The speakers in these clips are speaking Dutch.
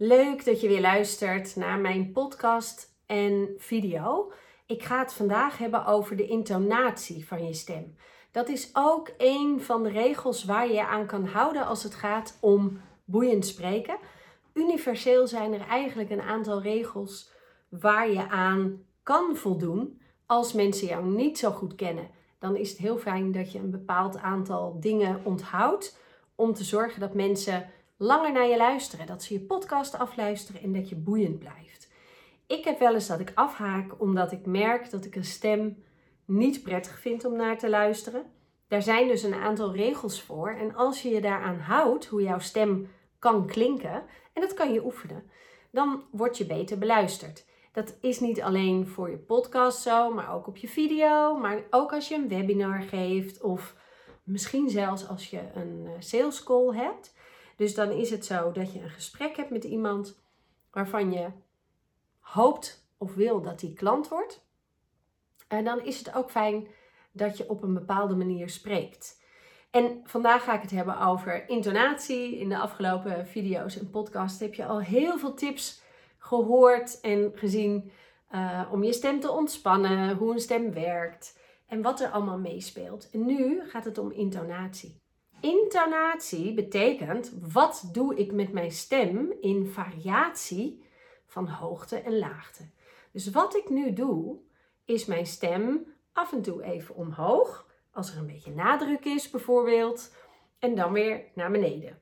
Leuk dat je weer luistert naar mijn podcast en video. Ik ga het vandaag hebben over de intonatie van je stem. Dat is ook een van de regels waar je aan kan houden als het gaat om boeiend spreken. Universeel zijn er eigenlijk een aantal regels waar je aan kan voldoen als mensen jou niet zo goed kennen. Dan is het heel fijn dat je een bepaald aantal dingen onthoudt om te zorgen dat mensen langer naar je luisteren, dat ze je podcast afluisteren en dat je boeiend blijft. Ik heb wel eens dat ik afhaak omdat ik merk dat ik een stem niet prettig vind om naar te luisteren. Daar zijn dus een aantal regels voor en als je je daaraan houdt hoe jouw stem kan klinken, en dat kan je oefenen, dan word je beter beluisterd. Dat is niet alleen voor je podcast zo, maar ook op je video, maar ook als je een webinar geeft of misschien zelfs als je een eh, sales call hebt. Dus dan is het zo dat je een gesprek hebt met iemand waarvan je hoopt of wil dat die klant wordt. En dan is het ook fijn dat je op een bepaalde manier spreekt. En vandaag ga ik het hebben over intonatie. In de afgelopen video's en podcasts heb je al heel veel tips gehoord en gezien uh, om je stem te ontspannen, hoe een stem werkt en wat er allemaal meespeelt. En nu gaat het om intonatie. Intonatie betekent wat doe ik met mijn stem in variatie van hoogte en laagte. Dus wat ik nu doe, is mijn stem af en toe even omhoog, als er een beetje nadruk is bijvoorbeeld, en dan weer naar beneden.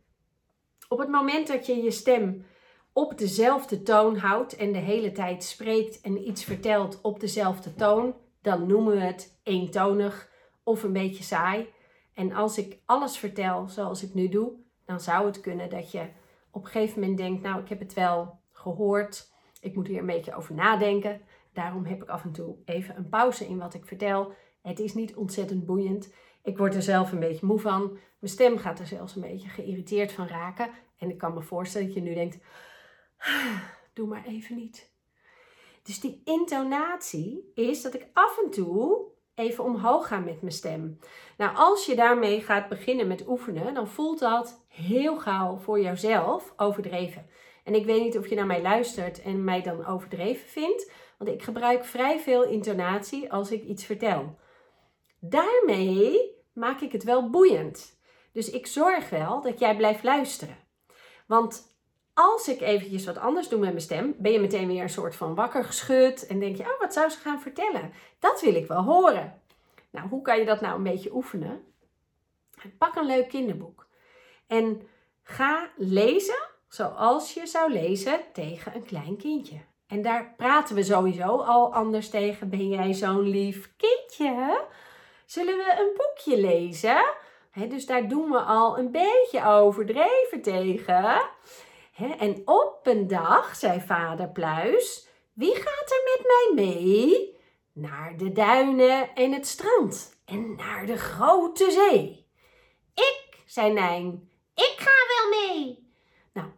Op het moment dat je je stem op dezelfde toon houdt en de hele tijd spreekt en iets vertelt op dezelfde toon, dan noemen we het eentonig of een beetje saai. En als ik alles vertel zoals ik nu doe, dan zou het kunnen dat je op een gegeven moment denkt, nou ik heb het wel gehoord, ik moet hier een beetje over nadenken. Daarom heb ik af en toe even een pauze in wat ik vertel. Het is niet ontzettend boeiend. Ik word er zelf een beetje moe van. Mijn stem gaat er zelfs een beetje geïrriteerd van raken. En ik kan me voorstellen dat je nu denkt, doe maar even niet. Dus die intonatie is dat ik af en toe even omhoog ga met mijn stem. Nou, als je daarmee gaat beginnen met oefenen, dan voelt dat heel gauw voor jouzelf overdreven. En ik weet niet of je naar mij luistert en mij dan overdreven vindt, want ik gebruik vrij veel intonatie als ik iets vertel. Daarmee maak ik het wel boeiend. Dus ik zorg wel dat jij blijft luisteren. Want als ik eventjes wat anders doe met mijn stem, ben je meteen weer een soort van wakker geschud en denk je, oh, wat zou ze gaan vertellen? Dat wil ik wel horen. Nou, hoe kan je dat nou een beetje oefenen? Pak een leuk kinderboek en ga lezen zoals je zou lezen tegen een klein kindje. En daar praten we sowieso al anders tegen. Ben jij zo'n lief kindje? Zullen we een boekje lezen? dus daar doen we al een beetje overdreven tegen en op een dag zei vader Pluis: Wie gaat er met mij mee? Naar de duinen en het strand en naar de grote zee. Ik, zei Nijn, ik ga wel mee. Nou,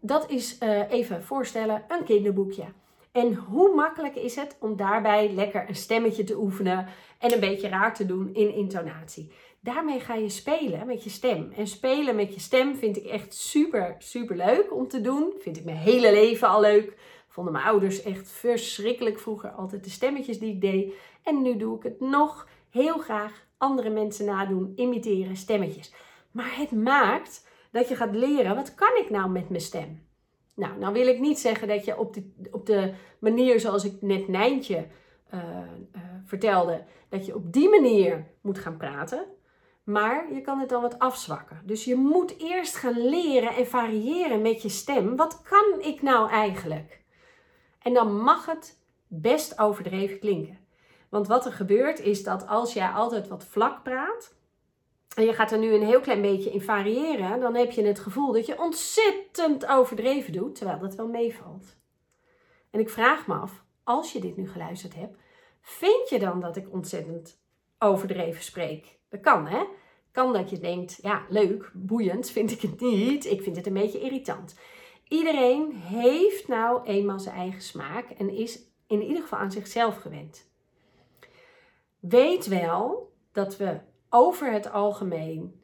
dat is uh, even voorstellen een kinderboekje. En hoe makkelijk is het om daarbij lekker een stemmetje te oefenen en een beetje raar te doen in intonatie. Daarmee ga je spelen met je stem. En spelen met je stem vind ik echt super, super leuk om te doen. Vind ik mijn hele leven al leuk. Vonden mijn ouders echt verschrikkelijk vroeger altijd de stemmetjes die ik deed. En nu doe ik het nog heel graag andere mensen nadoen, imiteren, stemmetjes. Maar het maakt dat je gaat leren, wat kan ik nou met mijn stem? Nou, nou wil ik niet zeggen dat je op de, op de manier zoals ik net Nijntje uh, vertelde, dat je op die manier moet gaan praten. Maar je kan het dan wat afzwakken. Dus je moet eerst gaan leren en variëren met je stem. Wat kan ik nou eigenlijk? En dan mag het best overdreven klinken. Want wat er gebeurt is dat als jij altijd wat vlak praat, en je gaat er nu een heel klein beetje in variëren, dan heb je het gevoel dat je ontzettend overdreven doet, terwijl dat wel meevalt. En ik vraag me af, als je dit nu geluisterd hebt, vind je dan dat ik ontzettend overdreven spreek? Dat kan, hè? Kan dat je denkt, ja, leuk, boeiend vind ik het niet. Ik vind het een beetje irritant. Iedereen heeft nou eenmaal zijn eigen smaak en is in ieder geval aan zichzelf gewend. Weet wel dat we over het algemeen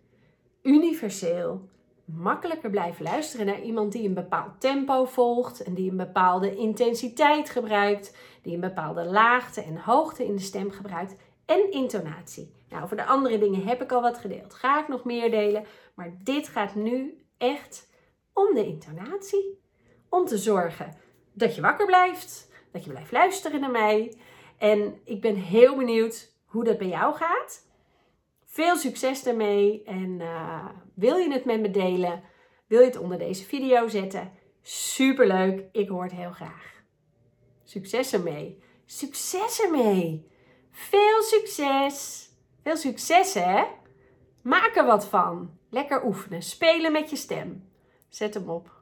universeel makkelijker blijven luisteren naar iemand die een bepaald tempo volgt en die een bepaalde intensiteit gebruikt, die een bepaalde laagte en hoogte in de stem gebruikt en intonatie. Nou, over de andere dingen heb ik al wat gedeeld. Ga ik nog meer delen, maar dit gaat nu echt om de intonatie. Om te zorgen dat je wakker blijft, dat je blijft luisteren naar mij. En ik ben heel benieuwd hoe dat bij jou gaat. Veel succes daarmee en uh, wil je het met me delen? Wil je het onder deze video zetten? Superleuk, ik hoor het heel graag. Succes ermee. Succes ermee. Veel succes. Veel succes hè. Maak er wat van. Lekker oefenen. Spelen met je stem. Zet hem op.